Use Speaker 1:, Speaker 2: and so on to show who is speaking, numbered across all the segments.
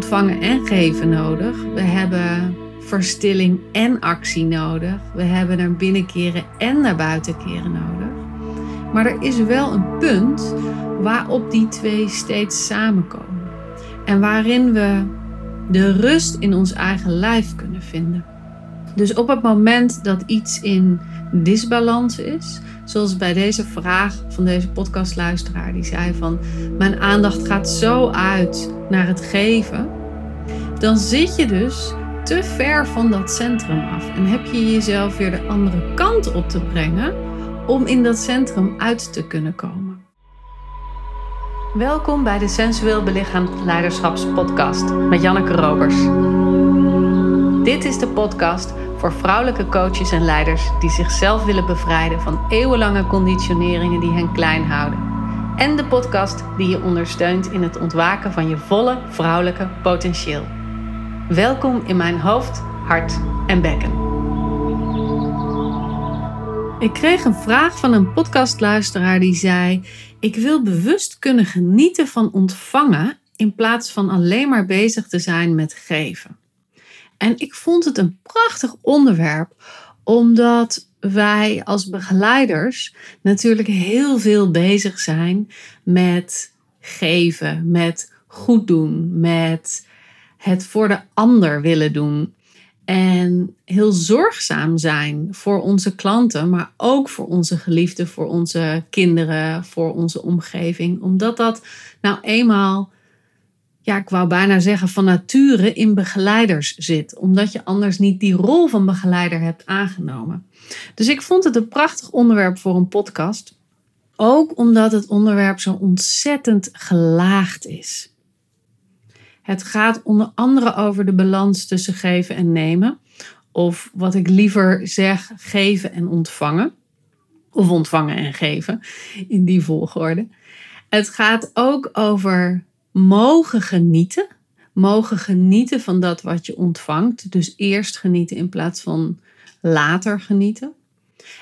Speaker 1: ontvangen en geven nodig. We hebben verstilling en actie nodig. We hebben naar binnen keren en naar buiten keren nodig. Maar er is wel een punt waarop die twee steeds samenkomen. En waarin we de rust in ons eigen lijf kunnen vinden. Dus op het moment dat iets in disbalans is, zoals bij deze vraag van deze podcastluisteraar, die zei van mijn aandacht gaat zo uit naar het geven, dan zit je dus te ver van dat centrum af en heb je jezelf weer de andere kant op te brengen om in dat centrum uit te kunnen komen. Welkom bij de Sensueel Belichaamd Leiderschapspodcast met Janneke Robers. Dit is de podcast voor vrouwelijke coaches en leiders die zichzelf willen bevrijden van eeuwenlange conditioneringen die hen klein houden. En de podcast die je ondersteunt in het ontwaken van je volle vrouwelijke potentieel. Welkom in mijn hoofd, hart en bekken. Ik kreeg een vraag van een podcastluisteraar die zei: Ik wil bewust kunnen genieten van ontvangen in plaats van alleen maar bezig te zijn met geven. En ik vond het een prachtig onderwerp, omdat wij als begeleiders natuurlijk heel veel bezig zijn met geven, met goed doen, met het voor de ander willen doen. En heel zorgzaam zijn voor onze klanten, maar ook voor onze geliefden, voor onze kinderen, voor onze omgeving. Omdat dat nou eenmaal, ja, ik wou bijna zeggen van nature in begeleiders zit. Omdat je anders niet die rol van begeleider hebt aangenomen. Dus ik vond het een prachtig onderwerp voor een podcast. Ook omdat het onderwerp zo ontzettend gelaagd is. Het gaat onder andere over de balans tussen geven en nemen. Of wat ik liever zeg, geven en ontvangen. Of ontvangen en geven, in die volgorde. Het gaat ook over mogen genieten. Mogen genieten van dat wat je ontvangt. Dus eerst genieten in plaats van later genieten.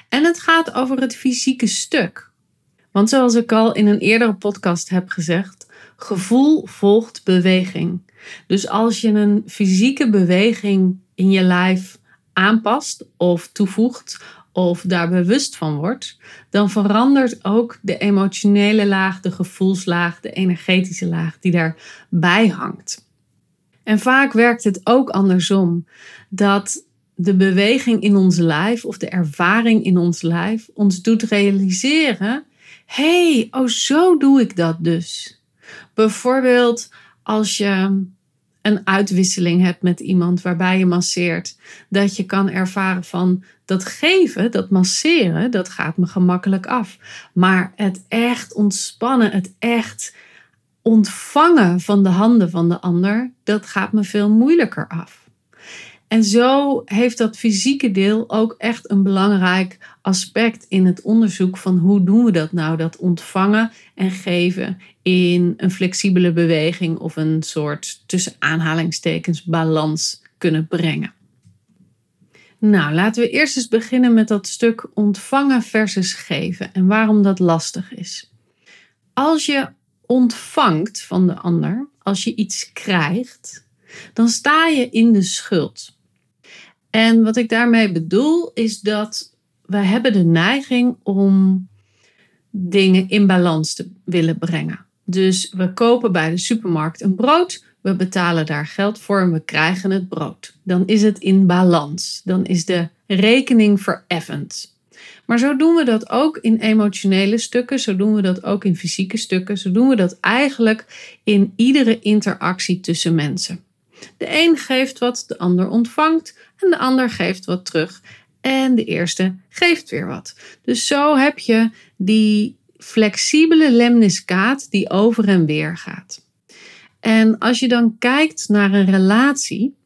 Speaker 1: En het gaat over het fysieke stuk. Want zoals ik al in een eerdere podcast heb gezegd, Gevoel volgt beweging. Dus als je een fysieke beweging in je lijf aanpast of toevoegt of daar bewust van wordt, dan verandert ook de emotionele laag, de gevoelslaag, de energetische laag die daarbij hangt. En vaak werkt het ook andersom, dat de beweging in ons lijf of de ervaring in ons lijf ons doet realiseren: hé, hey, oh zo doe ik dat dus. Bijvoorbeeld als je een uitwisseling hebt met iemand waarbij je masseert, dat je kan ervaren van dat geven, dat masseren, dat gaat me gemakkelijk af. Maar het echt ontspannen, het echt ontvangen van de handen van de ander, dat gaat me veel moeilijker af. En zo heeft dat fysieke deel ook echt een belangrijk aspect in het onderzoek van hoe doen we dat nou, dat ontvangen en geven in een flexibele beweging of een soort tussen aanhalingstekens balans kunnen brengen. Nou, laten we eerst eens beginnen met dat stuk ontvangen versus geven en waarom dat lastig is. Als je ontvangt van de ander, als je iets krijgt, dan sta je in de schuld. En wat ik daarmee bedoel is dat we hebben de neiging om dingen in balans te willen brengen. Dus we kopen bij de supermarkt een brood, we betalen daar geld voor en we krijgen het brood. Dan is het in balans. Dan is de rekening vereffend. Maar zo doen we dat ook in emotionele stukken, zo doen we dat ook in fysieke stukken, zo doen we dat eigenlijk in iedere interactie tussen mensen. De een geeft wat, de ander ontvangt en de ander geeft wat terug en de eerste geeft weer wat. Dus zo heb je die flexibele lemniscaat die over en weer gaat. En als je dan kijkt naar een relatie,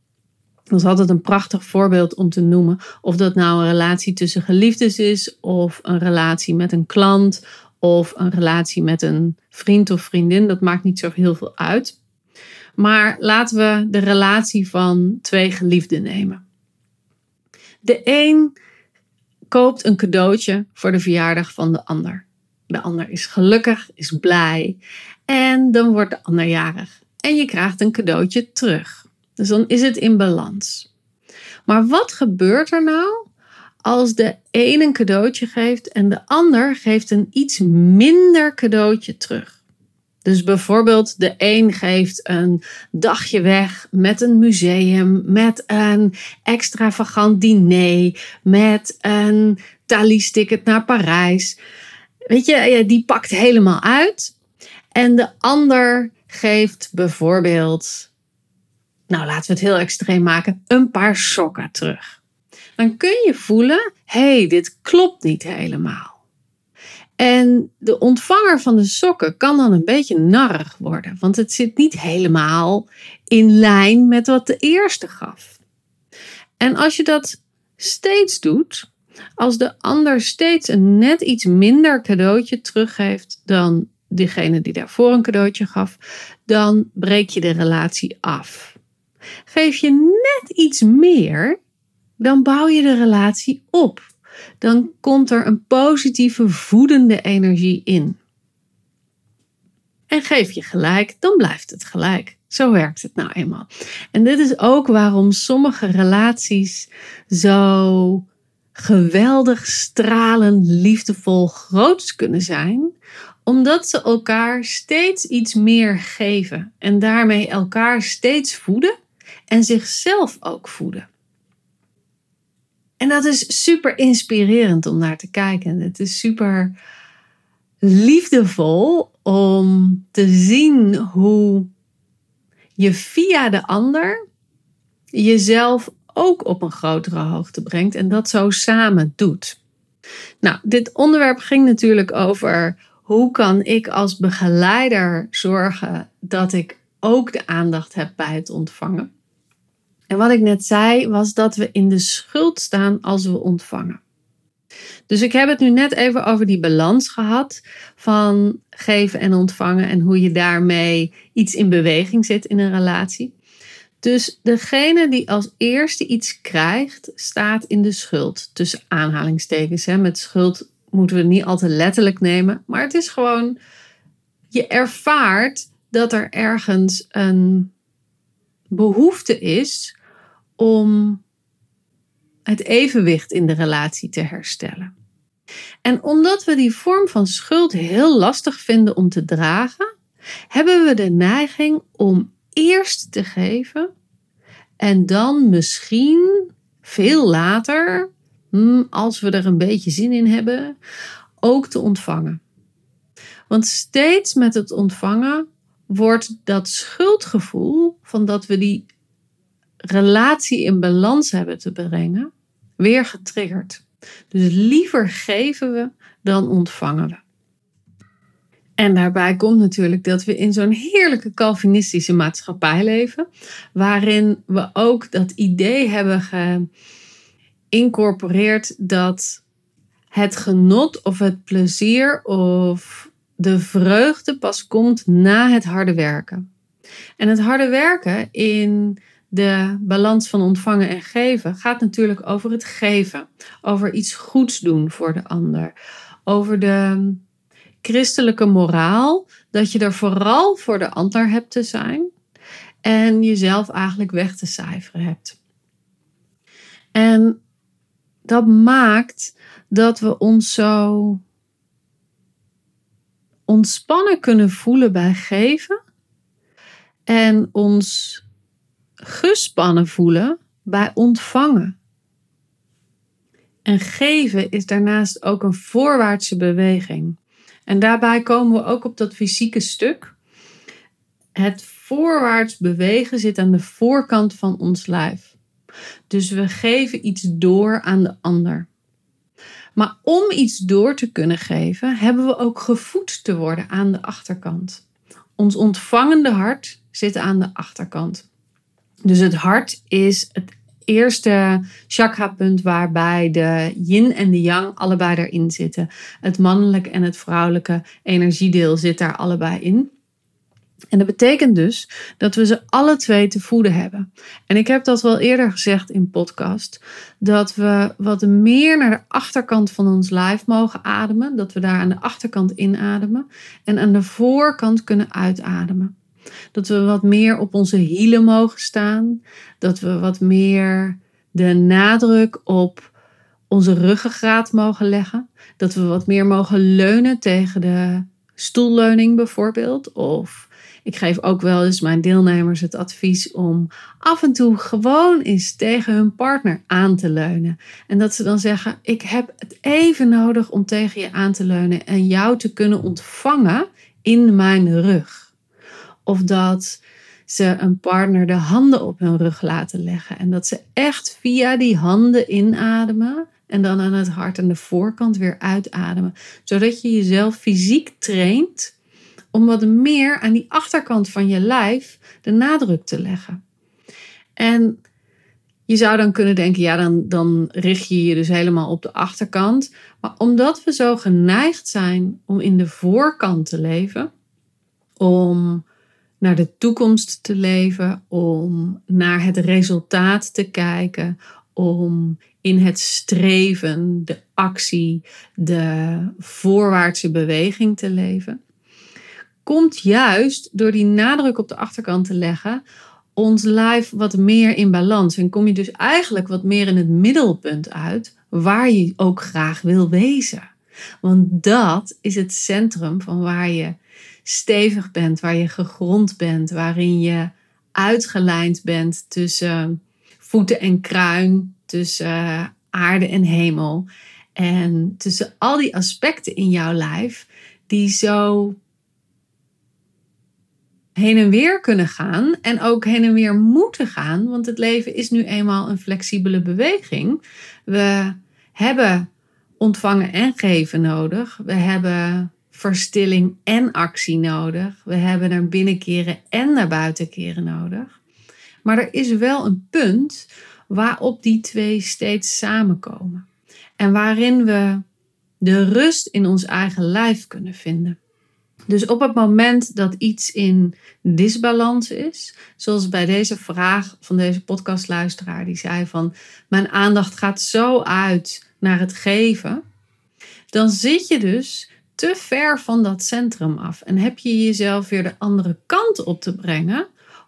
Speaker 1: dat is altijd een prachtig voorbeeld om te noemen. Of dat nou een relatie tussen geliefdes is, of een relatie met een klant, of een relatie met een vriend of vriendin. Dat maakt niet zo heel veel uit. Maar laten we de relatie van twee geliefden nemen. De een koopt een cadeautje voor de verjaardag van de ander. De ander is gelukkig, is blij en dan wordt de ander jarig. en je krijgt een cadeautje terug. Dus dan is het in balans. Maar wat gebeurt er nou als de een een cadeautje geeft en de ander geeft een iets minder cadeautje terug? Dus bijvoorbeeld de een geeft een dagje weg met een museum, met een extravagant diner, met een Thalys ticket naar Parijs. Weet je, die pakt helemaal uit. En de ander geeft bijvoorbeeld, nou laten we het heel extreem maken, een paar sokken terug. Dan kun je voelen, hé, hey, dit klopt niet helemaal. En de ontvanger van de sokken kan dan een beetje narrig worden, want het zit niet helemaal in lijn met wat de eerste gaf. En als je dat steeds doet, als de ander steeds een net iets minder cadeautje teruggeeft dan degene die daarvoor een cadeautje gaf, dan breek je de relatie af. Geef je net iets meer, dan bouw je de relatie op dan komt er een positieve voedende energie in. En geef je gelijk, dan blijft het gelijk. Zo werkt het nou eenmaal. En dit is ook waarom sommige relaties zo geweldig stralend, liefdevol, groots kunnen zijn, omdat ze elkaar steeds iets meer geven en daarmee elkaar steeds voeden en zichzelf ook voeden. En dat is super inspirerend om naar te kijken. Het is super liefdevol om te zien hoe je via de ander jezelf ook op een grotere hoogte brengt en dat zo samen doet. Nou, dit onderwerp ging natuurlijk over hoe kan ik als begeleider zorgen dat ik ook de aandacht heb bij het ontvangen. En wat ik net zei, was dat we in de schuld staan als we ontvangen. Dus ik heb het nu net even over die balans gehad van geven en ontvangen en hoe je daarmee iets in beweging zet in een relatie. Dus degene die als eerste iets krijgt, staat in de schuld. Tussen aanhalingstekens. Hè. Met schuld moeten we niet altijd letterlijk nemen. Maar het is gewoon, je ervaart dat er ergens een behoefte is om het evenwicht in de relatie te herstellen. En omdat we die vorm van schuld heel lastig vinden om te dragen, hebben we de neiging om eerst te geven en dan misschien veel later, hmm, als we er een beetje zin in hebben, ook te ontvangen. Want steeds met het ontvangen wordt dat schuldgevoel van dat we die relatie in balans hebben te brengen, weer getriggerd. Dus liever geven we dan ontvangen we. En daarbij komt natuurlijk dat we in zo'n heerlijke Calvinistische maatschappij leven, waarin we ook dat idee hebben geïncorporeerd dat het genot of het plezier of de vreugde pas komt na het harde werken. En het harde werken in de balans van ontvangen en geven gaat natuurlijk over het geven, over iets goeds doen voor de ander, over de christelijke moraal, dat je er vooral voor de ander hebt te zijn en jezelf eigenlijk weg te cijferen hebt. En dat maakt dat we ons zo ontspannen kunnen voelen bij geven en ons gespannen voelen bij ontvangen. En geven is daarnaast ook een voorwaartse beweging. En daarbij komen we ook op dat fysieke stuk. Het voorwaarts bewegen zit aan de voorkant van ons lijf. Dus we geven iets door aan de ander. Maar om iets door te kunnen geven, hebben we ook gevoed te worden aan de achterkant. Ons ontvangende hart zit aan de achterkant. Dus het hart is het eerste chakrapunt waarbij de yin en de yang allebei erin zitten. Het mannelijke en het vrouwelijke energiedeel zit daar allebei in. En dat betekent dus dat we ze alle twee te voeden hebben. En ik heb dat wel eerder gezegd in podcast, dat we wat meer naar de achterkant van ons lijf mogen ademen, dat we daar aan de achterkant inademen en aan de voorkant kunnen uitademen. Dat we wat meer op onze hielen mogen staan. Dat we wat meer de nadruk op onze ruggengraat mogen leggen. Dat we wat meer mogen leunen tegen de stoelleuning bijvoorbeeld. Of ik geef ook wel eens mijn deelnemers het advies om af en toe gewoon eens tegen hun partner aan te leunen. En dat ze dan zeggen: Ik heb het even nodig om tegen je aan te leunen en jou te kunnen ontvangen in mijn rug. Of dat ze een partner de handen op hun rug laten leggen en dat ze echt via die handen inademen en dan aan het hart en de voorkant weer uitademen, zodat je jezelf fysiek traint om wat meer aan die achterkant van je lijf de nadruk te leggen. En je zou dan kunnen denken, ja, dan, dan richt je je dus helemaal op de achterkant. Maar omdat we zo geneigd zijn om in de voorkant te leven, om naar de toekomst te leven, om naar het resultaat te kijken, om in het streven, de actie, de voorwaartse beweging te leven, komt juist door die nadruk op de achterkant te leggen ons lijf wat meer in balans. En kom je dus eigenlijk wat meer in het middelpunt uit, waar je ook graag wil wezen. Want dat is het centrum van waar je stevig bent, waar je gegrond bent, waarin je uitgelijnd bent tussen voeten en kruin, tussen aarde en hemel. En tussen al die aspecten in jouw lijf die zo heen en weer kunnen gaan en ook heen en weer moeten gaan, want het leven is nu eenmaal een flexibele beweging. We hebben ontvangen en geven nodig. We hebben verstilling en actie nodig. We hebben naar binnen keren en naar buiten keren nodig. Maar er is wel een punt waarop die twee steeds samenkomen. En waarin we de rust in ons eigen lijf kunnen vinden. Dus op het moment dat iets in disbalans is, zoals bij deze vraag van deze podcastluisteraar, die zei van mijn aandacht gaat zo uit naar het geven, dan zit je dus te ver van dat centrum af en heb je jezelf weer de andere kant op te brengen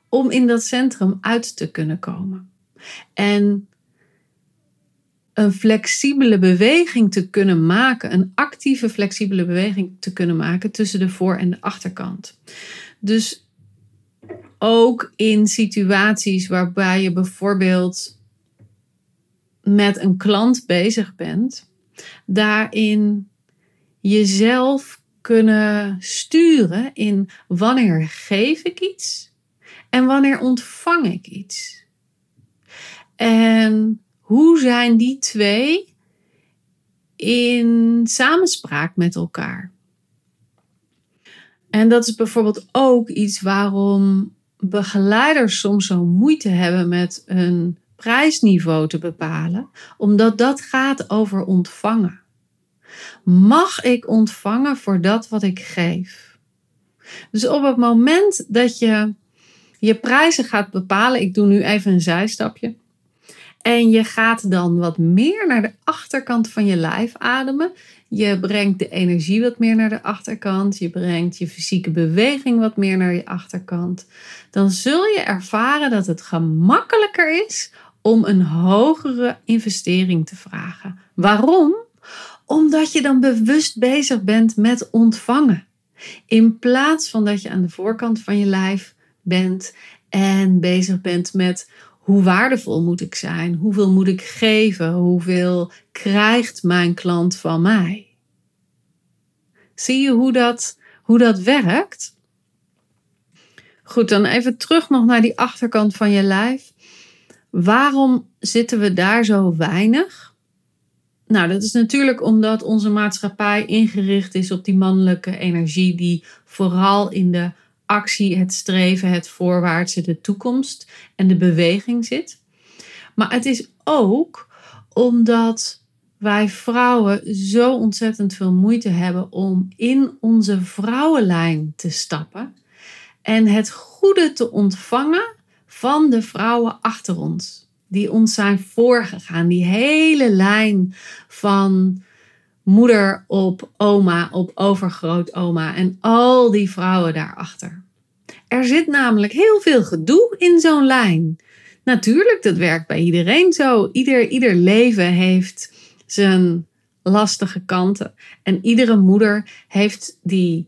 Speaker 1: om in dat centrum uit te kunnen komen. En een flexibele beweging te kunnen maken, een actieve flexibele beweging te kunnen maken tussen de voor- en de achterkant. Dus ook in situaties waarbij je bijvoorbeeld met een klant bezig bent, daarin jezelf kunnen sturen in wanneer geef ik iets en wanneer ontvang ik iets. En hoe zijn die twee in samenspraak met elkaar? En dat is bijvoorbeeld ook iets waarom begeleiders soms zo moeite hebben met een prijsniveau te bepalen, omdat dat gaat over ontvangen. Mag ik ontvangen voor dat wat ik geef? Dus op het moment dat je je prijzen gaat bepalen, ik doe nu even een zijstapje. En je gaat dan wat meer naar de achterkant van je lijf ademen. Je brengt de energie wat meer naar de achterkant. Je brengt je fysieke beweging wat meer naar je achterkant. Dan zul je ervaren dat het gemakkelijker is om een hogere investering te vragen. Waarom? Omdat je dan bewust bezig bent met ontvangen. In plaats van dat je aan de voorkant van je lijf bent en bezig bent met hoe waardevol moet ik zijn? Hoeveel moet ik geven? Hoeveel krijgt mijn klant van mij? Zie je hoe dat, hoe dat werkt? Goed, dan even terug nog naar die achterkant van je lijf. Waarom zitten we daar zo weinig? Nou, dat is natuurlijk omdat onze maatschappij ingericht is op die mannelijke energie die vooral in de actie, het streven, het voorwaartse, de toekomst en de beweging zit. Maar het is ook omdat wij vrouwen zo ontzettend veel moeite hebben om in onze vrouwenlijn te stappen en het goede te ontvangen van de vrouwen achter ons, die ons zijn voorgegaan. Die hele lijn van moeder op oma, op overgrootoma en al die vrouwen daarachter. Er zit namelijk heel veel gedoe in zo'n lijn. Natuurlijk, dat werkt bij iedereen zo. Ieder, ieder leven heeft zijn lastige kanten. En iedere moeder heeft die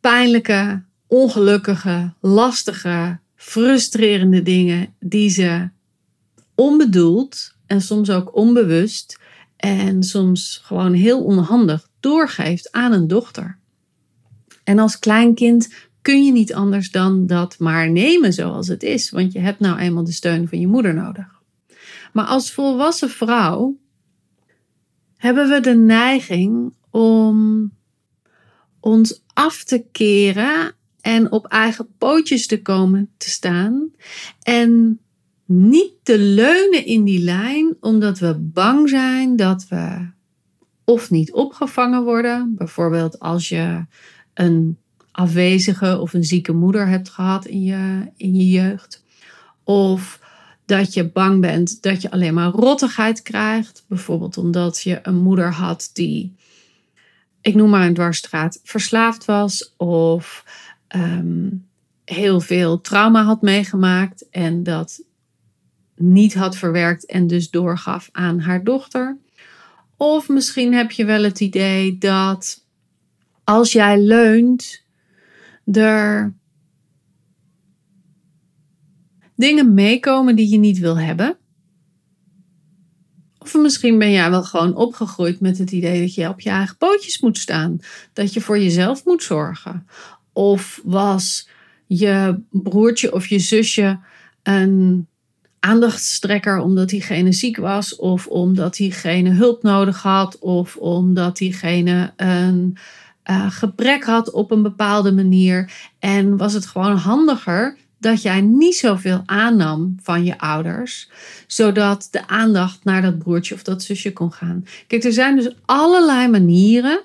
Speaker 1: pijnlijke, ongelukkige, lastige, frustrerende dingen die ze onbedoeld en soms ook onbewust en soms gewoon heel onhandig doorgeeft aan een dochter. En als kleinkind kun je niet anders dan dat maar nemen zoals het is, want je hebt nou eenmaal de steun van je moeder nodig. Maar als volwassen vrouw hebben we de neiging om ons af te keren en op eigen pootjes te komen te staan en niet te leunen in die lijn omdat we bang zijn dat we of niet opgevangen worden. Bijvoorbeeld als je een afwezige of een zieke moeder hebt gehad in je, in je jeugd. Of dat je bang bent dat je alleen maar rottigheid krijgt. Bijvoorbeeld omdat je een moeder had die, ik noem maar een dwarsstraat, verslaafd was. Of ehm, heel veel trauma had meegemaakt en dat niet had verwerkt en dus doorgaf aan haar dochter. Of misschien heb je wel het idee dat als jij leunt, er dingen meekomen die je niet wil hebben. Of misschien ben jij wel gewoon opgegroeid met het idee dat je op je eigen pootjes moet staan. Dat je voor jezelf moet zorgen. Of was je broertje of je zusje een aandachtstrekker omdat diegene ziek was, of omdat diegene hulp nodig had, of omdat diegene een uh, gebrek had op een bepaalde manier. En was het gewoon handiger dat jij niet zoveel aannam van je ouders, zodat de aandacht naar dat broertje of dat zusje kon gaan. Kijk, er zijn dus allerlei manieren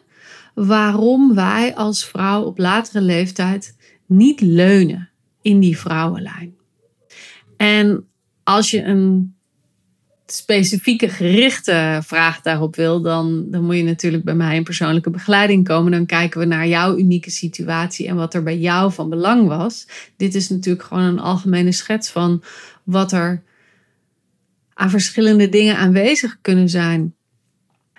Speaker 1: waarom wij als vrouw op latere leeftijd niet leunen in die vrouwenlijn. En als je een specifieke gerichte vraag daarop wil, dan, dan moet je natuurlijk bij mij in persoonlijke begeleiding komen. Dan kijken we naar jouw unieke situatie en wat er bij jou van belang was. Dit is natuurlijk gewoon een algemene schets van wat er aan verschillende dingen aanwezig kunnen zijn.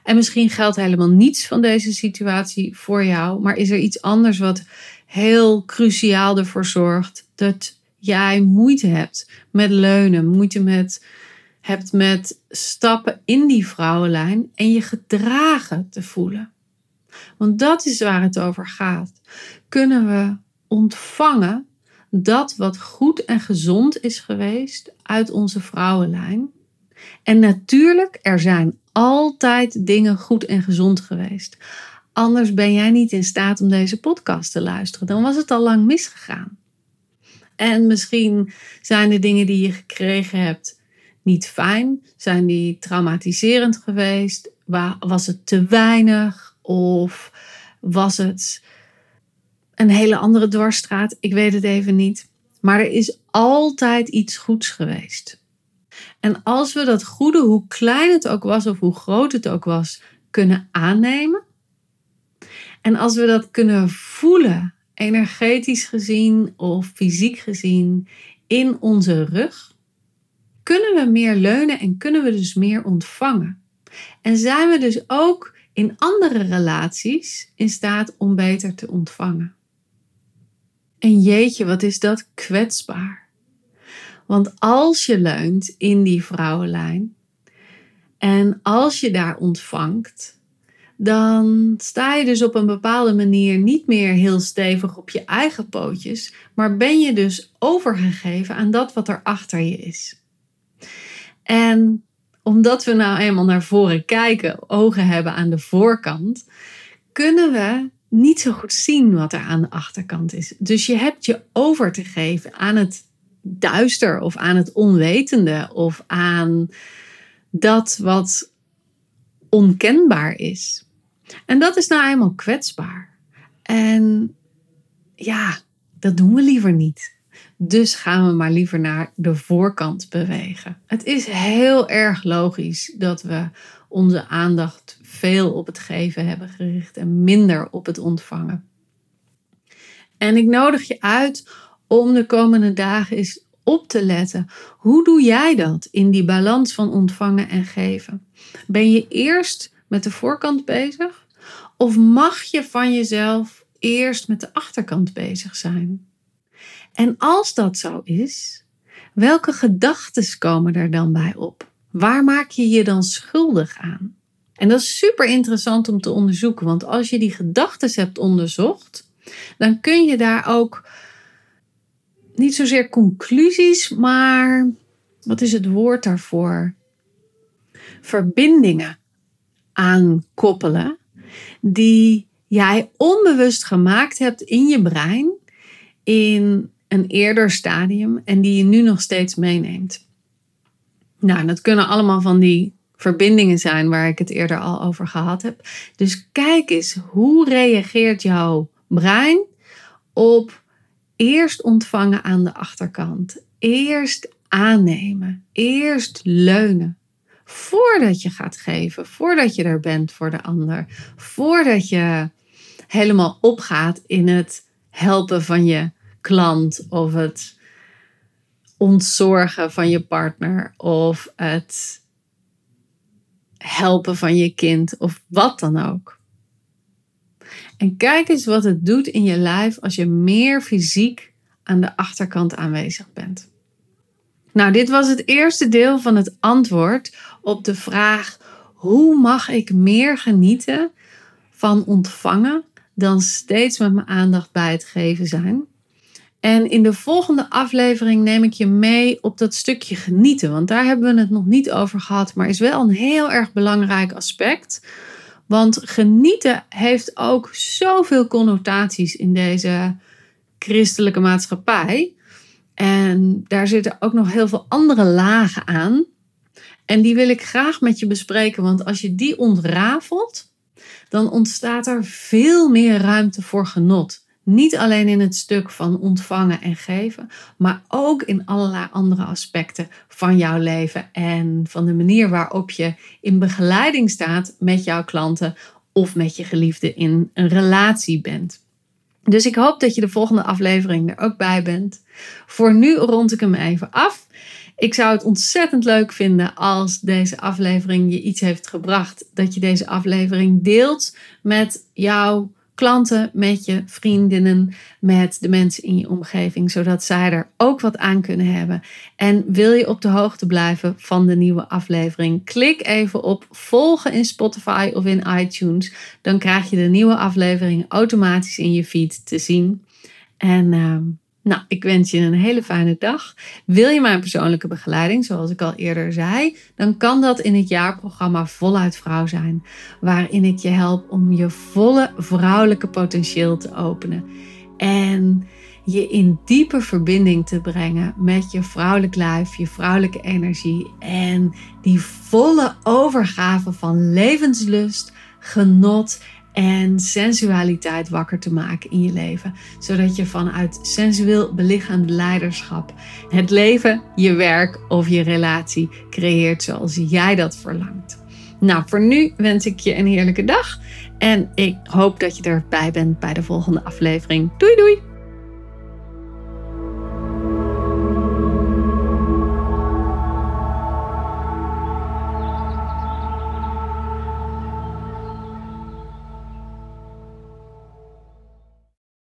Speaker 1: En misschien geldt helemaal niets van deze situatie voor jou, maar is er iets anders wat heel cruciaal ervoor zorgt dat jij moeite hebt met leunen, moeite met, hebt met stappen in die vrouwenlijn en je gedragen te voelen. Want dat is waar het over gaat. Kunnen we ontvangen dat wat goed en gezond is geweest uit onze vrouwenlijn? En natuurlijk, er zijn altijd dingen goed en gezond geweest. Anders ben jij niet in staat om deze podcast te luisteren. Dan was het al lang misgegaan. En misschien zijn de dingen die je gekregen hebt niet fijn. Zijn die traumatiserend geweest? Was het te weinig? Of was het een hele andere dwarsstraat? Ik weet het even niet. Maar er is altijd iets goeds geweest. En als we dat goede, hoe klein het ook was of hoe groot het ook was, kunnen aannemen. En als we dat kunnen voelen energetisch gezien of fysiek gezien in onze rug, kunnen we meer leunen en kunnen we dus meer ontvangen. En zijn we dus ook in andere relaties in staat om beter te ontvangen. En jeetje, wat is dat kwetsbaar. Want als je leunt in die vrouwenlijn en als je daar ontvangt, dan sta je dus op een bepaalde manier niet meer heel stevig op je eigen pootjes, maar ben je dus overgegeven aan dat wat er achter je is. En omdat we nou eenmaal naar voren kijken, ogen hebben aan de voorkant, kunnen we niet zo goed zien wat er aan de achterkant is. Dus je hebt je over te geven aan het duister of aan het onwetende of aan dat wat onkenbaar is. En dat is nou eenmaal kwetsbaar. En ja, dat doen we liever niet. Dus gaan we maar liever naar de voorkant bewegen. Het is heel erg logisch dat we onze aandacht veel op het geven hebben gericht en minder op het ontvangen. En ik nodig je uit om de komende dagen eens op te letten. Hoe doe jij dat in die balans van ontvangen en geven? Ben je eerst met de voorkant bezig? Of mag je van jezelf eerst met de achterkant bezig zijn? En als dat zo is, welke gedachten komen er dan bij op? Waar maak je je dan schuldig aan? En dat is super interessant om te onderzoeken, want als je die gedachten hebt onderzocht, dan kun je daar ook niet zozeer conclusies, maar wat is het woord daarvoor? Verbindingen aan koppelen die jij onbewust gemaakt hebt in je brein in een eerder stadium en die je nu nog steeds meeneemt. Nou, dat kunnen allemaal van die verbindingen zijn waar ik het eerder al over gehad heb. Dus kijk eens, hoe reageert jouw brein op eerst ontvangen aan de achterkant, eerst aannemen, eerst leunen. Voordat je gaat geven, voordat je er bent voor de ander, voordat je helemaal opgaat in het helpen van je klant of het ontzorgen van je partner of het helpen van je kind of wat dan ook. En kijk eens wat het doet in je lijf als je meer fysiek aan de achterkant aanwezig bent. Nou, dit was het eerste deel van het antwoord op de vraag: hoe mag ik meer genieten van ontvangen dan steeds met mijn aandacht bij het geven zijn? En in de volgende aflevering neem ik je mee op dat stukje genieten, want daar hebben we het nog niet over gehad, maar is wel een heel erg belangrijk aspect. Want genieten heeft ook zoveel connotaties in deze christelijke maatschappij. En daar zitten ook nog heel veel andere lagen aan. En die wil ik graag met je bespreken, want als je die ontrafelt, dan ontstaat er veel meer ruimte voor genot. Niet alleen in het stuk van ontvangen en geven, maar ook in allerlei andere aspecten van jouw leven en van de manier waarop je in begeleiding staat met jouw klanten of met je geliefde in een relatie bent. Dus ik hoop dat je de volgende aflevering er ook bij bent. Voor nu rond ik hem even af. Ik zou het ontzettend leuk vinden als deze aflevering je iets heeft gebracht. Dat je deze aflevering deelt met jouw klanten, met je vriendinnen, met de mensen in je omgeving, zodat zij er ook wat aan kunnen hebben. En wil je op de hoogte blijven van de nieuwe aflevering? Klik even op volgen in Spotify of in iTunes. Dan krijg je de nieuwe aflevering automatisch in je feed te zien. En ehm, nou, ik wens je een hele fijne dag. Wil je mijn persoonlijke begeleiding, zoals ik al eerder zei, dan kan dat in het jaarprogramma Voluit Vrouw zijn, waarin ik je help om je volle vrouwelijke potentieel te openen en je in diepe verbinding te brengen met je vrouwelijk lijf, je vrouwelijke energie en die volle overgave van levenslust, genot en sensualiteit wakker te maken in je leven. Zodat je vanuit sensueel belichaamd leiderschap het leven, je werk of je relatie creëert zoals jij dat verlangt. Nou, voor nu wens ik je een heerlijke dag en ik hoop dat je erbij bent bij de volgende aflevering. Doei doei!